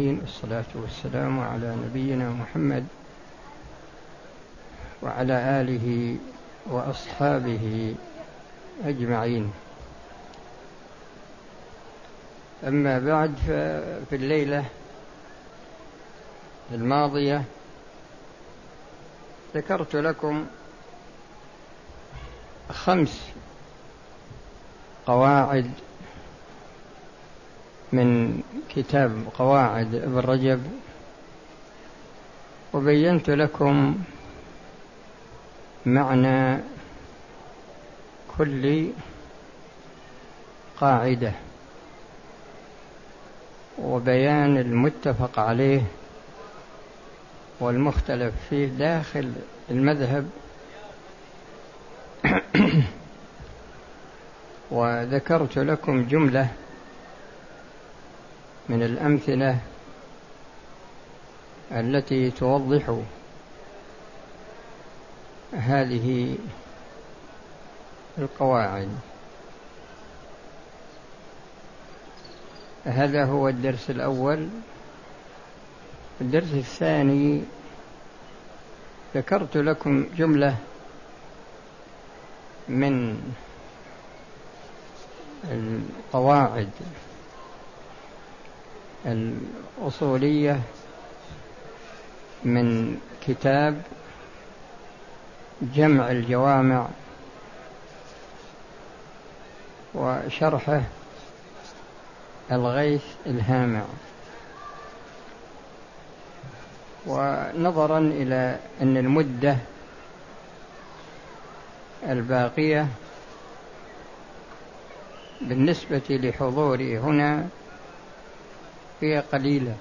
والصلاة والسلام على نبينا محمد وعلى آله وأصحابه أجمعين. أما بعد ففي الليلة الماضية ذكرت لكم خمس قواعد من كتاب قواعد ابن رجب وبينت لكم معنى كل قاعدة وبيان المتفق عليه والمختلف فيه داخل المذهب. وذكرت لكم جملة من الأمثلة التي توضح هذه القواعد. هذا هو الدرس الأول. الدرس الثاني ذكرت لكم جملة من القواعد. الأصولية من كتاب جمع الجوامع وشرحه الغيث الهامع. ونظرا إلى أن المدة الباقية بالنسبة لحضوري هنا هي قليلة.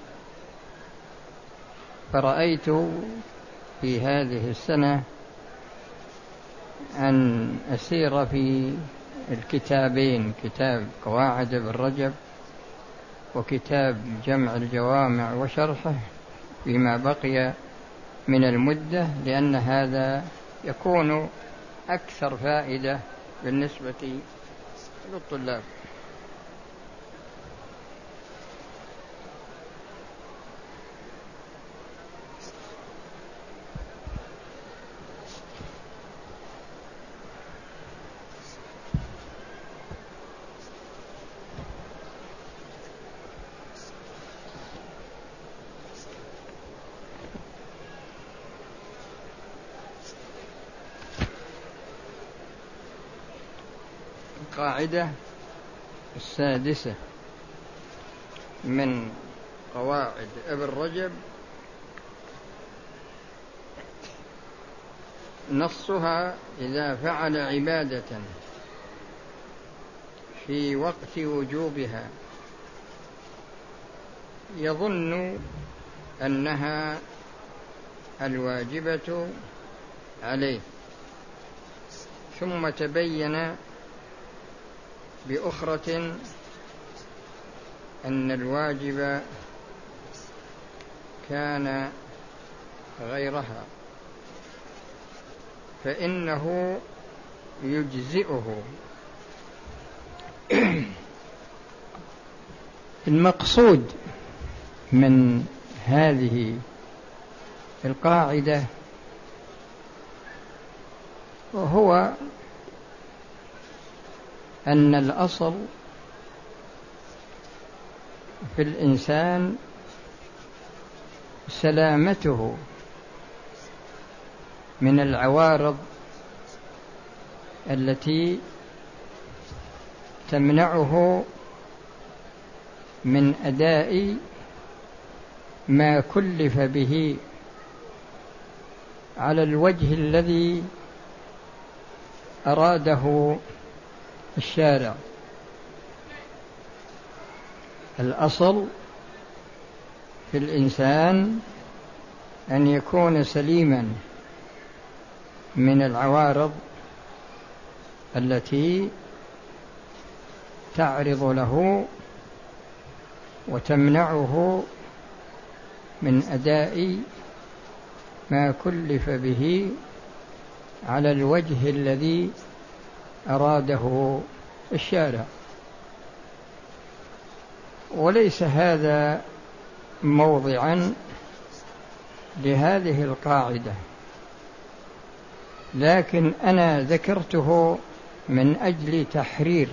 فرأيت في هذه السنة أن أسير في الكتابين كتاب قواعد ابن رجب وكتاب جمع الجوامع وشرحه فيما بقي من المدة لأن هذا يكون أكثر فائدة بالنسبة للطلاب. القاعدة السادسة من قواعد ابن رجب نصها إذا فعل عبادة في وقت وجوبها يظن أنها الواجبة عليه ثم تبين بأخرة أن الواجب كان غيرها فإنه يجزئه. المقصود من هذه القاعدة وهو أن الأصل في الإنسان سلامته من العوارض التي تمنعه من أداء ما كلف به على الوجه الذي أراده الشارع. الأصل في الإنسان أن يكون سليما من العوارض التي تعرض له وتمنعه من أداء ما كلف به على الوجه الذي أراده الشارع. وليس هذا موضعا لهذه القاعدة. لكن أنا ذكرته من أجل تحرير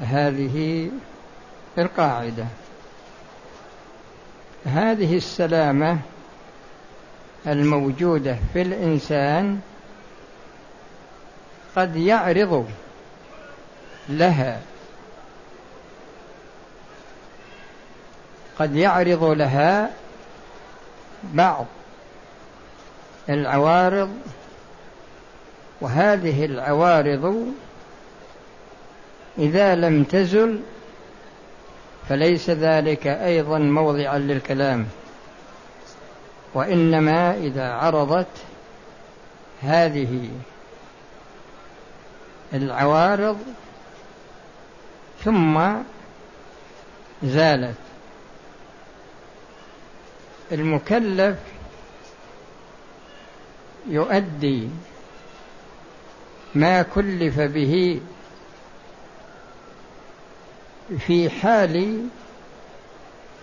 هذه القاعدة. هذه السلامة الموجودة في الإنسان قد يعرض لها. قد يعرض لها بعض العوارض وهذه العوارض إذا لم تزل فليس ذلك أيضا موضعا للكلام وإنما إذا عرضت هذه العوارض ثم زالت. المكلف يؤدي ما كلف به في حال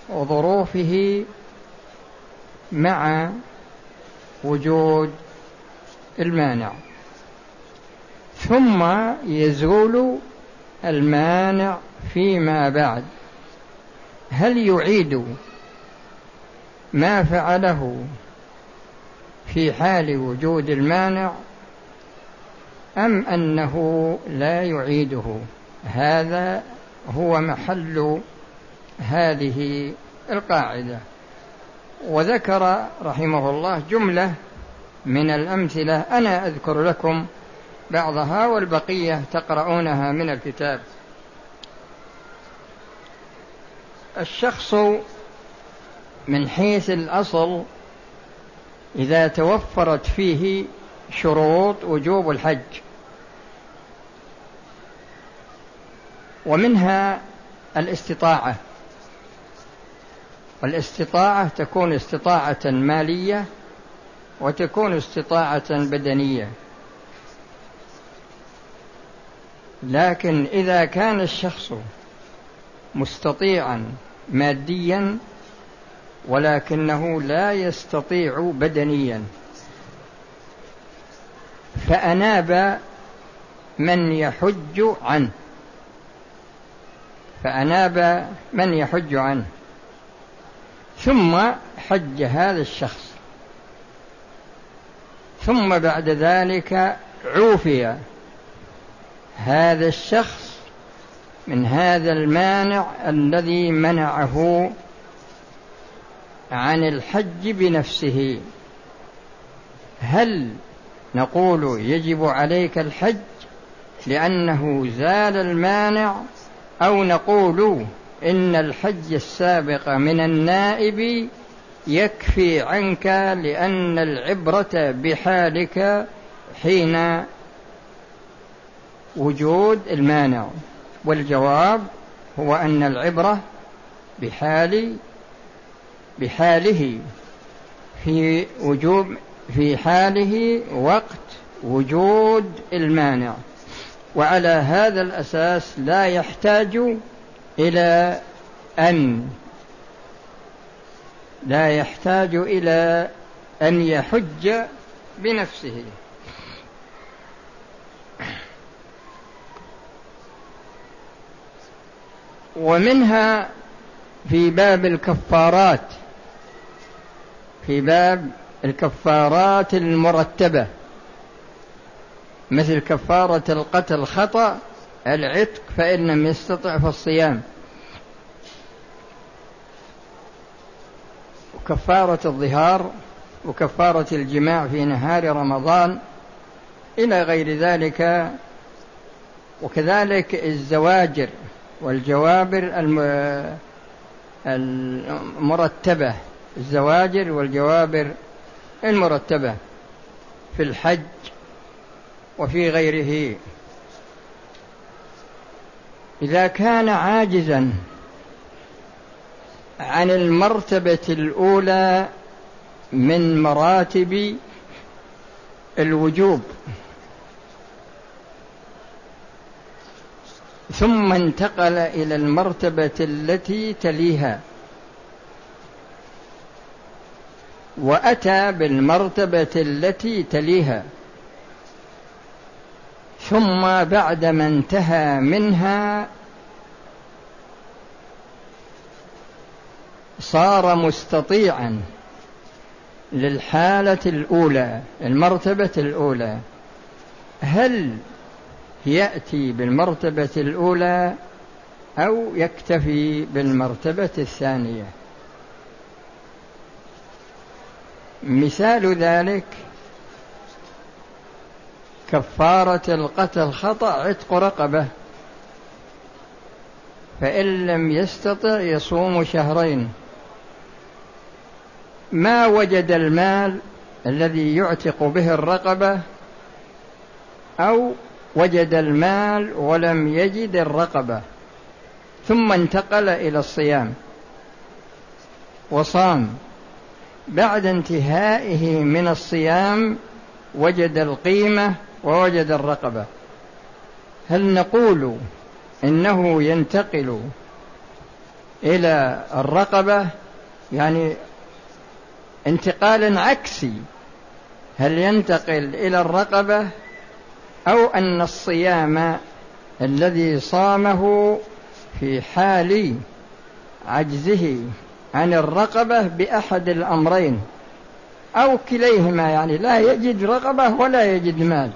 وظروفه مع وجود المانع. ثم يزول المانع فيما بعد. هل يعيد ما فعله في حال وجود المانع أم أنه لا يعيده؟ هذا هو محل هذه القاعدة. وذكر رحمه الله جملة من الأمثلة أنا أذكر لكم بعضها والبقية تقرؤونها من الكتاب. الشخص من حيث الأصل إذا توفرت فيه شروط وجوب الحج ومنها الاستطاعة. والاستطاعة تكون استطاعة مالية وتكون استطاعة بدنية. لكن إذا كان الشخص مستطيعا ماديا ولكنه لا يستطيع بدنيا فأناب من يحج عنه. فأناب من يحج عنه. ثم حج هذا الشخص. ثم بعد ذلك عوفي. هذا الشخص من هذا المانع الذي منعه عن الحج بنفسه. هل نقول يجب عليك الحج لأنه زال المانع أو نقول إن الحج السابق من النائب يكفي عنك لأن العبرة بحالك حين وجود المانع. والجواب هو أن العبرة بحال بحاله في وجوب في حاله وقت وجود المانع. وعلى هذا الأساس لا يحتاج إلى أن لا يحتاج إلى أن يحج بنفسه. ومنها في باب الكفارات في باب الكفارات المرتبة مثل كفارة القتل خطأ العتق فإن لم يستطع فالصيام. وكفارة الظهار وكفارة الجماع في نهار رمضان إلى غير ذلك وكذلك الزواجر. والجوابر المرتبة الزواجر والجوابر المرتبة في الحج وفي غيره. إذا كان عاجزا عن المرتبة الأولى من مراتب الوجوب. ثم انتقل إلى المرتبة التي تليها. وأتى بالمرتبة التي تليها. ثم بعدما انتهى منها صار مستطيعا للحالة الأولى المرتبة الأولى. هل يأتي بالمرتبة الأولى أو يكتفي بالمرتبة الثانية. مثال ذلك كفارة القتل خطأ عتق رقبة فإن لم يستطع يصوم شهرين. ما وجد المال الذي يعتق به الرقبة أو وجد المال ولم يجد الرقبة ثم انتقل إلى الصيام وصام. بعد انتهائه من الصيام وجد القيمة ووجد الرقبة. هل نقول إنه ينتقل إلى الرقبة؟ يعني انتقالا عكسي. هل ينتقل إلى الرقبة؟ أو أن الصيام الذي صامه في حال عجزه عن الرقبة بأحد الأمرين أو كليهما يعني لا يجد رقبة ولا يجد مال.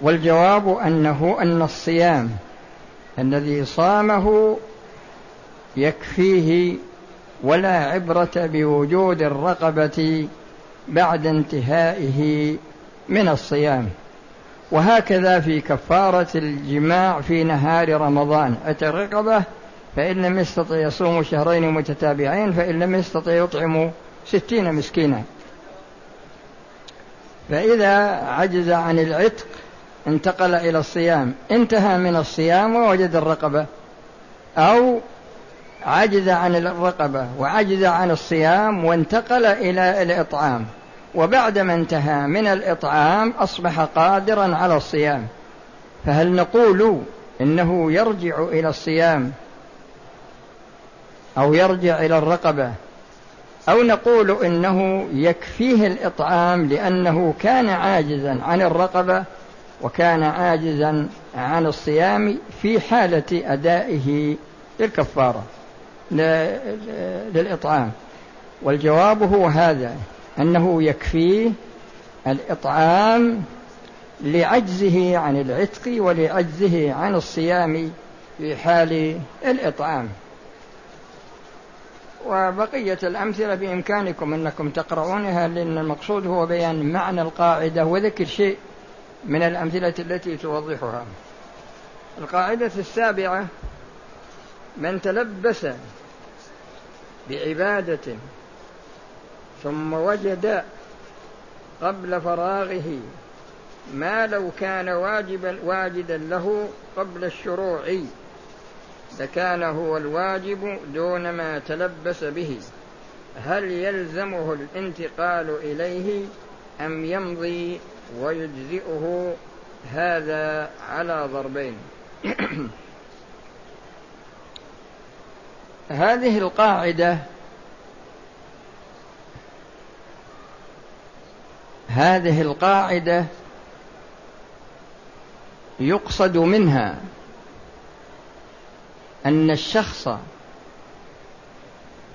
والجواب أنه أن الصيام الذي صامه يكفيه ولا عبرة بوجود الرقبة بعد انتهائه من الصيام. وهكذا في كفارة الجماع في نهار رمضان. أتى الرقبة فإن لم يستطع يصوم شهرين متتابعين فإن لم يستطع يطعم ستين مسكينا. فإذا عجز عن العتق انتقل إلى الصيام. انتهى من الصيام ووجد الرقبة. أو عجز عن الرقبة وعجز عن الصيام وانتقل إلى الإطعام. وبعدما انتهى من الإطعام أصبح قادرا على الصيام. فهل نقول إنه يرجع إلى الصيام أو يرجع إلى الرقبة؟ أو نقول إنه يكفيه الإطعام لأنه كان عاجزا عن الرقبة وكان عاجزا عن الصيام في حالة أدائه للكفارة للإطعام. والجواب هو هذا. أنه يكفيه الإطعام لعجزه عن العتق ولعجزه عن الصيام في حال الإطعام. وبقية الأمثلة بإمكانكم أنكم تقرؤونها لأن المقصود هو بيان معنى القاعدة وذكر شيء من الأمثلة التي توضحها. القاعدة السابعة من تلبس بعبادة ثم وجد قبل فراغه ما لو كان واجبا واجدا له قبل الشروع لكان هو الواجب دون ما تلبس به. هل يلزمه الانتقال إليه أم يمضي ويجزئه؟ هذا على ضربين. هذه القاعدة هذه القاعدة يقصد منها أن الشخص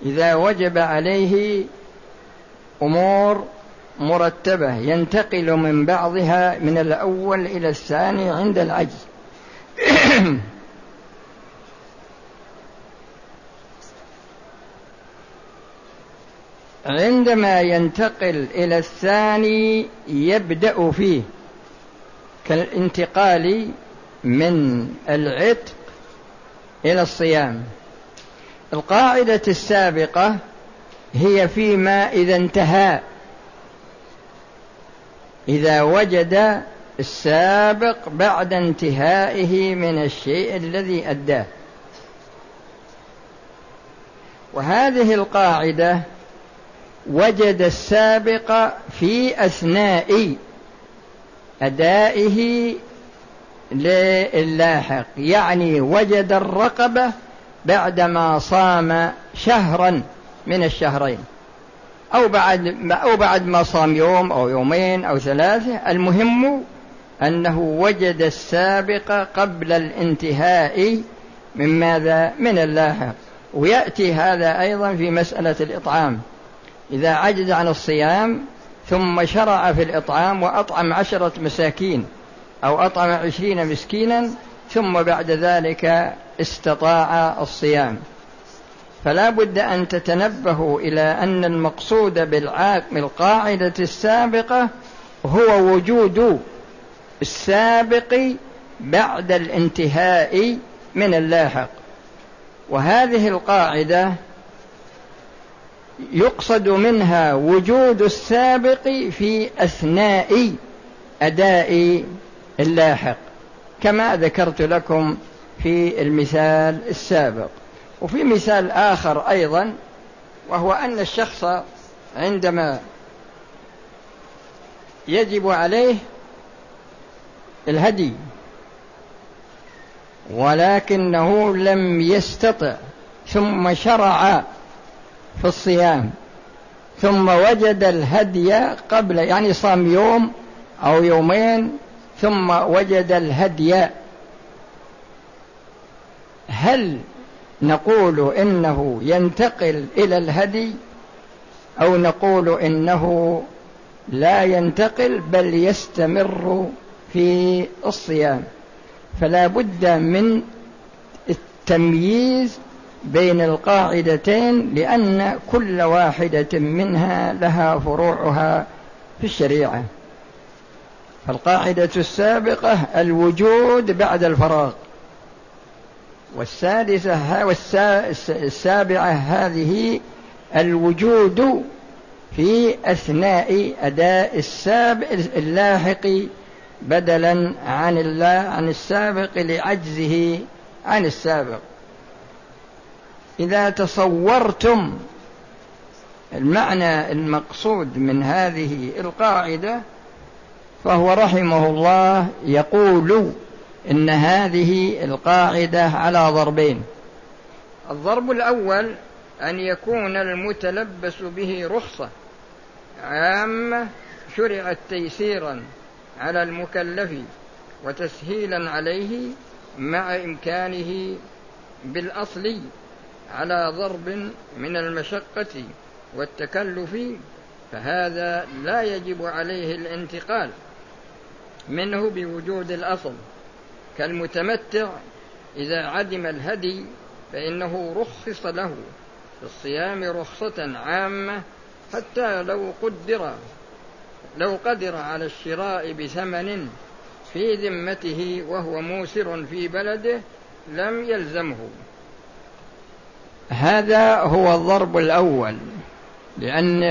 إذا وجب عليه أمور مرتبة ينتقل من بعضها من الأول إلى الثاني عند العجز. عندما ينتقل إلى الثاني يبدأ فيه كالانتقال من العتق إلى الصيام. القاعدة السابقة هي فيما إذا انتهى إذا وجد السابق بعد انتهائه من الشيء الذي أداه. وهذه القاعدة وجد السابق في أثناء أدائه للاحق. يعني وجد الرقبة بعدما صام شهرا من الشهرين. أو بعد أو بعد ما صام يوم أو يومين أو ثلاثة. المهم أنه وجد السابق قبل الانتهاء من ماذا؟ من اللاحق. ويأتي هذا أيضا في مسألة الإطعام. إذا عجز عن الصيام ثم شرع في الإطعام وأطعم عشرة مساكين أو أطعم عشرين مسكينا ثم بعد ذلك استطاع الصيام. فلا بد أن تتنبهوا إلى أن المقصود بالقاعدة السابقة هو وجود السابق بعد الانتهاء من اللاحق. وهذه القاعدة يقصد منها وجود السابق في أثناء أداء اللاحق كما ذكرت لكم في المثال السابق. وفي مثال آخر أيضا وهو أن الشخص عندما يجب عليه الهدي ولكنه لم يستطع ثم شرع في الصيام. ثم وجد الهدي قبل يعني صام يوم أو يومين ثم وجد الهدي. هل نقول إنه ينتقل إلى الهدي؟ أو نقول إنه لا ينتقل بل يستمر في الصيام. فلا بد من التمييز بين القاعدتين لأن كل واحدة منها لها فروعها في الشريعة. فالقاعدة السابقة الوجود بعد الفراغ. والسادسة والسابعة هذه الوجود في أثناء أداء السابق اللاحق بدلا عن عن السابق لعجزه عن السابق. إذا تصورتم المعنى المقصود من هذه القاعدة فهو رحمه الله يقول إن هذه القاعدة على ضربين. الضرب الأول أن يكون المتلبس به رخصة. عامة شرعت تيسيرا على المكلف وتسهيلا عليه مع إمكانه بالأصل على ضرب من المشقة والتكلف فهذا لا يجب عليه الانتقال منه بوجود الأصل. كالمتمتع إذا عدم الهدي فإنه رخص له في الصيام رخصة عامة حتى لو قدر لو قدر على الشراء بثمن في ذمته وهو موسر في بلده لم يلزمه. هذا هو الضرب الأول لأن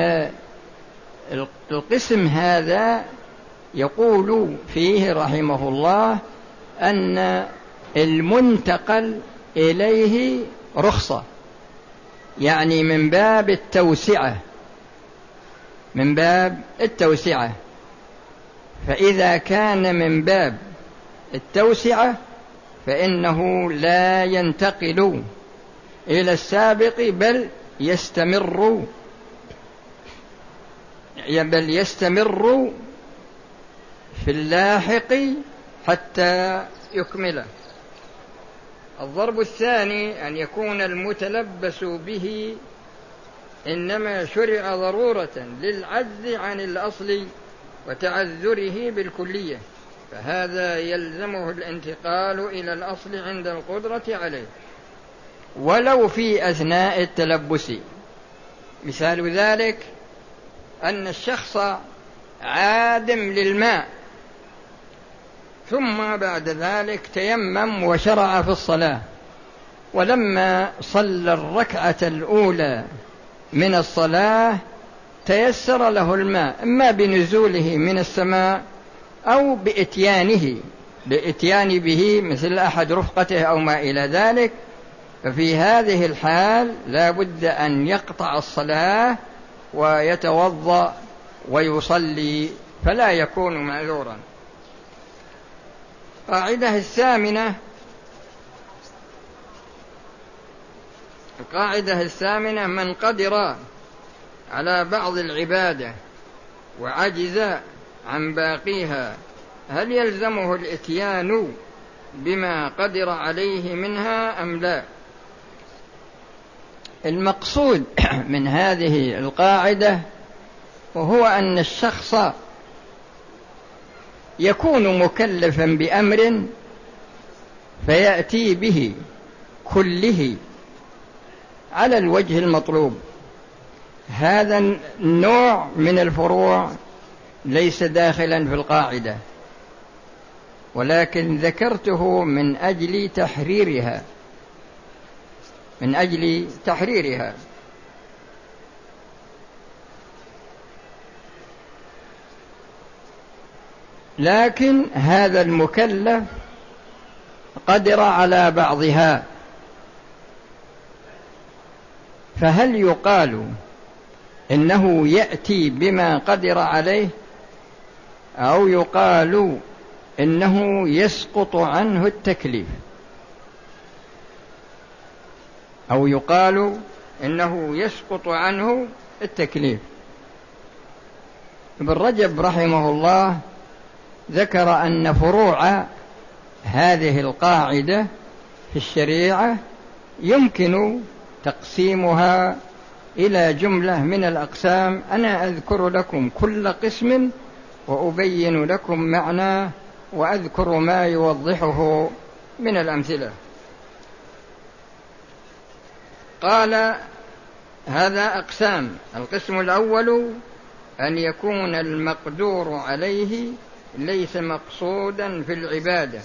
القسم هذا يقول فيه رحمه الله أن المنتقل إليه رخصة يعني من باب التوسعة من باب التوسعة. فإذا كان من باب التوسعة فإنه لا ينتقل. إلى السابق بل يستمر. بل يستمر في اللاحق حتى يكمله الضرب الثاني أن يكون المتلبس به إنما شرع ضرورة للعجز عن الأصل وتعذره بالكلية فهذا يلزمه الانتقال إلى الأصل عند القدرة عليه. ولو في أثناء التلبس. مثال ذلك أن الشخص عادم للماء ثم بعد ذلك تيمم وشرع في الصلاة. ولما صلى الركعة الأولى من الصلاة تيسر له الماء إما بنزوله من السماء أو بإتيانه بإتيان به مثل أحد رفقته أو ما إلى ذلك ففي هذه الحال لا بد أن يقطع الصلاة ويتوضأ ويصلي فلا يكون معذورا. القاعدة الثامنة القاعدة الثامنة من قدر على بعض العبادة وعجز عن باقيها هل يلزمه الإتيان بما قدر عليه منها أم لا؟ المقصود من هذه القاعدة وهو أن الشخص يكون مكلفا بأمر فيأتي به كله على الوجه المطلوب. هذا النوع من الفروع ليس داخلا في القاعدة ولكن ذكرته من أجل تحريرها. من أجل تحريرها. لكن هذا المكلف قدر على بعضها. فهل يقال إنه يأتي بما قدر عليه؟ أو يقال إنه يسقط عنه التكليف؟ أو يقال إنه يسقط عنه التكليف. ابن رجب رحمه الله ذكر أن فروع هذه القاعدة في الشريعة يمكن تقسيمها إلى جملة من الأقسام. أنا أذكر لكم كل قسم وأبين لكم معناه وأذكر ما يوضحه من الأمثلة. قال هذا أقسام. القسم الأول أن يكون المقدور عليه ليس مقصودا في العبادة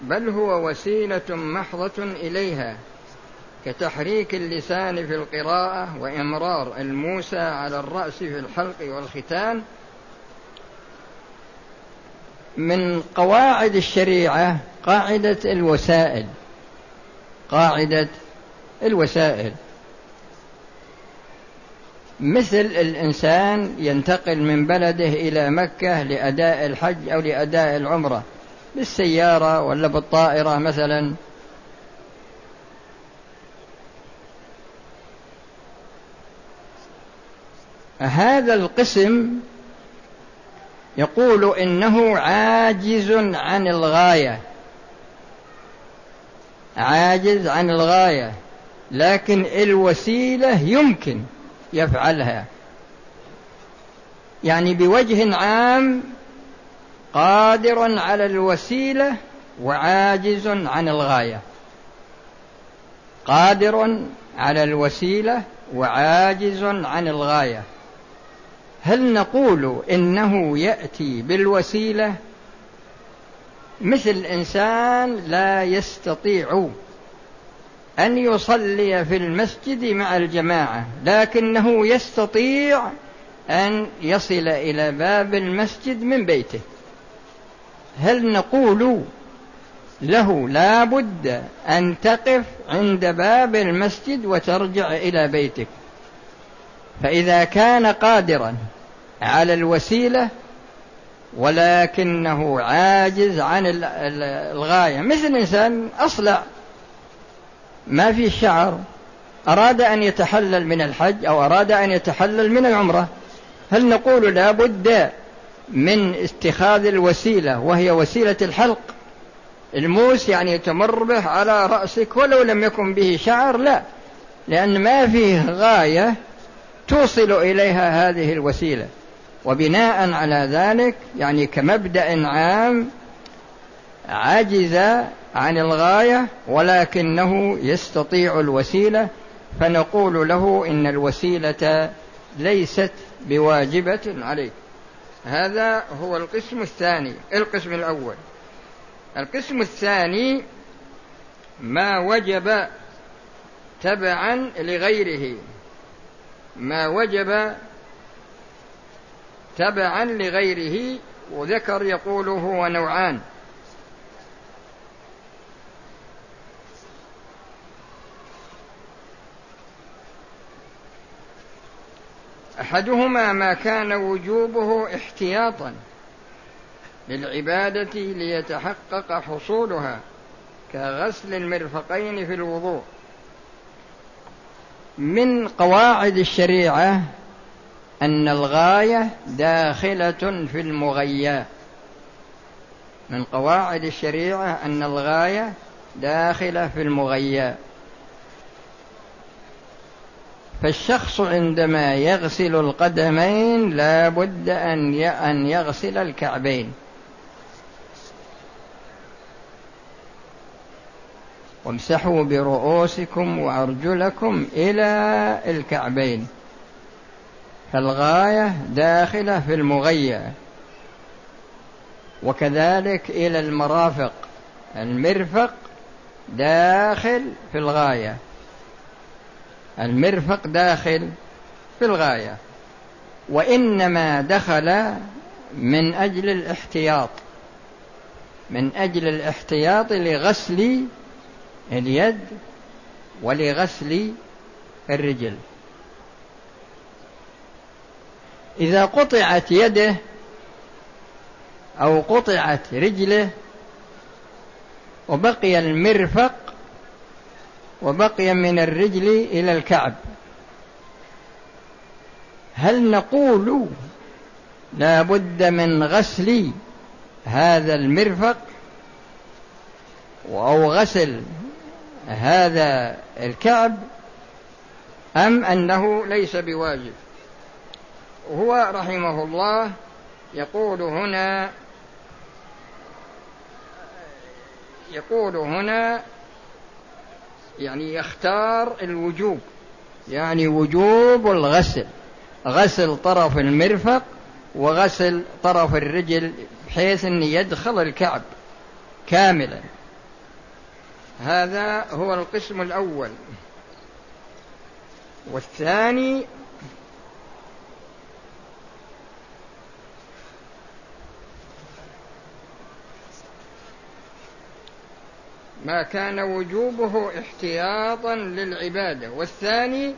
بل هو وسيلة محضة إليها كتحريك اللسان في القراءة وإمرار الموسى على الرأس في الحلق والختان. من قواعد الشريعة قاعدة الوسائل قاعدة الوسائل. مثل الإنسان ينتقل من بلده إلى مكة لأداء الحج أو لأداء العمرة بالسيارة ولا بالطائرة مثلا. هذا القسم يقول إنه عاجز عن الغاية. عاجز عن الغاية. لكن الوسيلة يمكن يفعلها. يعني بوجه عام قادر على الوسيلة وعاجز عن الغاية. قادر على الوسيلة وعاجز عن الغاية. هل نقول إنه يأتي بالوسيلة؟ مثل إنسان لا يستطيع أن يصلي في المسجد مع الجماعة لكنه يستطيع أن يصل إلى باب المسجد من بيته. هل نقول له لا بد أن تقف عند باب المسجد وترجع إلى بيتك؟ فإذا كان قادرا على الوسيلة ولكنه عاجز عن الغاية مثل إنسان أصلع ما في شعر أراد أن يتحلل من الحج أو أراد أن يتحلل من العمرة. هل نقول لا بد من اتخاذ الوسيلة وهي وسيلة الحلق؟ الموس يعني تمر به على رأسك ولو لم يكن به شعر لا. لأن ما فيه غاية توصل إليها هذه الوسيلة. وبناء على ذلك يعني كمبدأ عام عجز عن الغاية ولكنه يستطيع الوسيلة فنقول له إن الوسيلة ليست بواجبة عليك هذا هو القسم الثاني القسم الأول. القسم الثاني ما وجب تبعا لغيره. ما وجب تبعا لغيره وذكر يقول هو أحدهما ما كان وجوبه احتياطا للعبادة ليتحقق حصولها كغسل المرفقين في الوضوء. من قواعد الشريعة أن الغاية داخلة في المغيّة من قواعد الشريعة أن الغاية داخلة في المغيّة فالشخص عندما يغسل القدمين لا بد أن يغسل الكعبين. وامسحوا برؤوسكم وأرجلكم إلى الكعبين. فالغاية داخلة في المغية. وكذلك إلى المرافق. المرفق داخل في الغاية. المرفق داخل في الغاية وإنما دخل من أجل الاحتياط من أجل الاحتياط لغسل اليد ولغسل الرجل. إذا قطعت يده أو قطعت رجله وبقي المرفق وبقي من الرجل إلى الكعب. هل نقول لا بد من غسل هذا المرفق أو غسل هذا الكعب أم أنه ليس بواجب؟ هو رحمه الله يقول هنا يقول هنا يعني يختار الوجوب يعني وجوب الغسل غسل طرف المرفق وغسل طرف الرجل بحيث أن يدخل الكعب كاملا. هذا هو القسم الأول. والثاني ما كان وجوبه احتياطا للعبادة. والثاني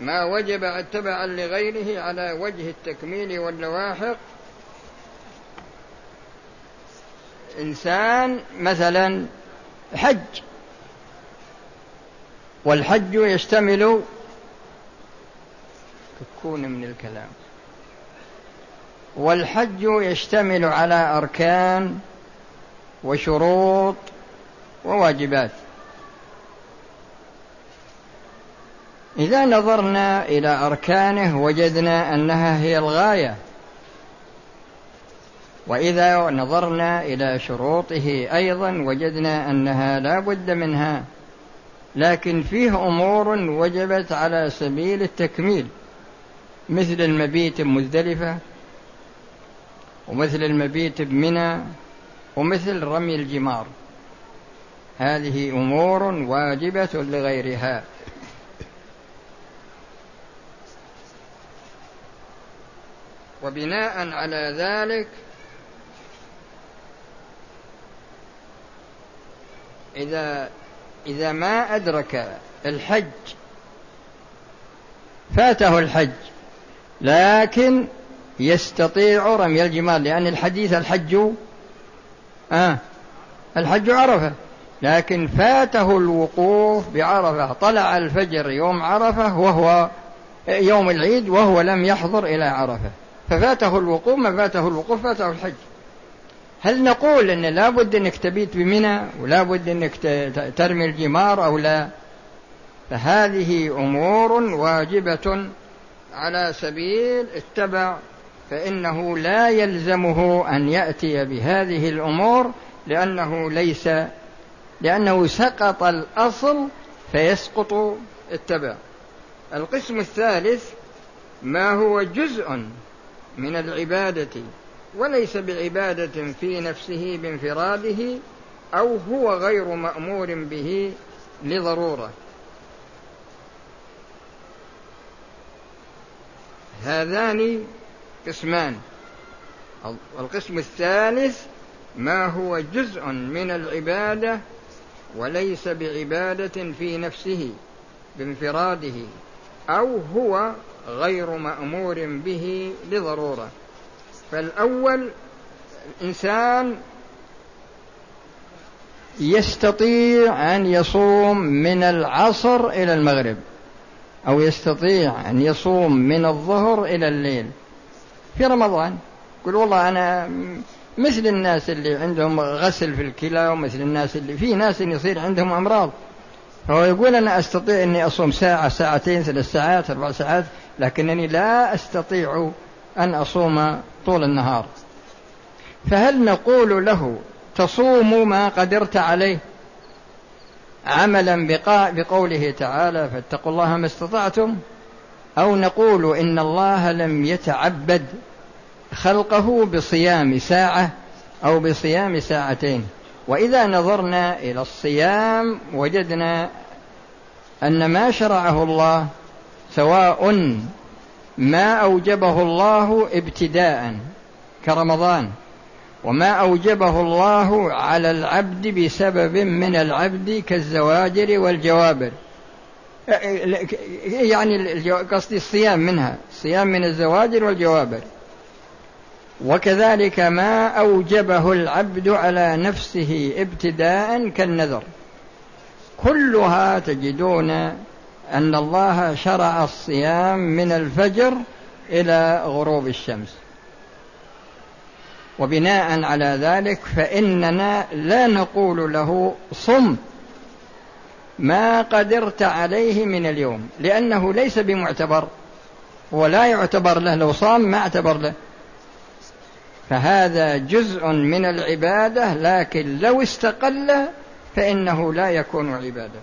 ما وجب تبعا لغيره على وجه التكميل واللواحق. إنسان مثلا حج والحج يشتمل تكون من الكلام. والحج يشتمل على أركان وشروط وواجبات. إذا نظرنا إلى أركانه وجدنا أنها هي الغاية. وإذا نظرنا إلى شروطه أيضا وجدنا أنها لا بد منها. لكن فيه أمور وجبت على سبيل التكميل. مثل المبيت بمزدلفة ومثل المبيت بمنى ومثل رمي الجمار. هذه أمور واجبة لغيرها. وبناء على ذلك إذا إذا ما أدرك الحج فاته الحج لكن يستطيع رمي الجمار لأن الحديث الحج آه الحج عرفة. لكن فاته الوقوف بعرفة. طلع الفجر يوم عرفة وهو يوم العيد وهو لم يحضر إلى عرفة. ففاته الوقوف ما فاته الوقوف فاته الحج. هل نقول إن لابد إنك تبيت بمنى ولابد إنك ترمي الجمار أو لا؟ فهذه أمور واجبة على سبيل التبع فإنه لا يلزمه أن يأتي بهذه الأمور لأنه ليس لأنه سقط الأصل فيسقط التبع. القسم الثالث ما هو جزء من العبادة وليس بعبادة في نفسه بانفراده أو هو غير مأمور به لضرورة. هذان قسمان. القسم الثالث ما هو جزء من العبادة وليس بعبادة في نفسه بانفراده أو هو غير مأمور به لضرورة. فالأول الإنسان يستطيع أن يصوم من العصر إلى المغرب أو يستطيع أن يصوم من الظهر إلى الليل في رمضان. يقول والله أنا مثل الناس اللي عندهم غسل في الكلى ومثل الناس اللي في ناس يصير عندهم أمراض. فهو يقول أنا أستطيع أني أصوم ساعة ساعتين ثلاث ساعات أربع ساعات لكنني لا أستطيع أن أصوم طول النهار. فهل نقول له تصوم ما قدرت عليه؟ عملا بقوله تعالى فاتقوا الله ما استطعتم أو نقول إن الله لم يتعبد خلقه بصيام ساعة أو بصيام ساعتين. وإذا نظرنا إلى الصيام وجدنا أن ما شرعه الله سواء ما أوجبه الله ابتداء كرمضان وما أوجبه الله على العبد بسبب من العبد كالزواجر والجوابر. يعني قصدي الصيام منها الصيام من الزواجر والجوابر. وكذلك ما أوجبه العبد على نفسه ابتداء كالنذر. كلها تجدون أن الله شرع الصيام من الفجر إلى غروب الشمس. وبناء على ذلك فإننا لا نقول له صم ما قدرت عليه من اليوم لأنه ليس بمعتبر ولا يعتبر له لو صام ما اعتبر له. فهذا جزء من العبادة لكن لو استقل فإنه لا يكون عبادة.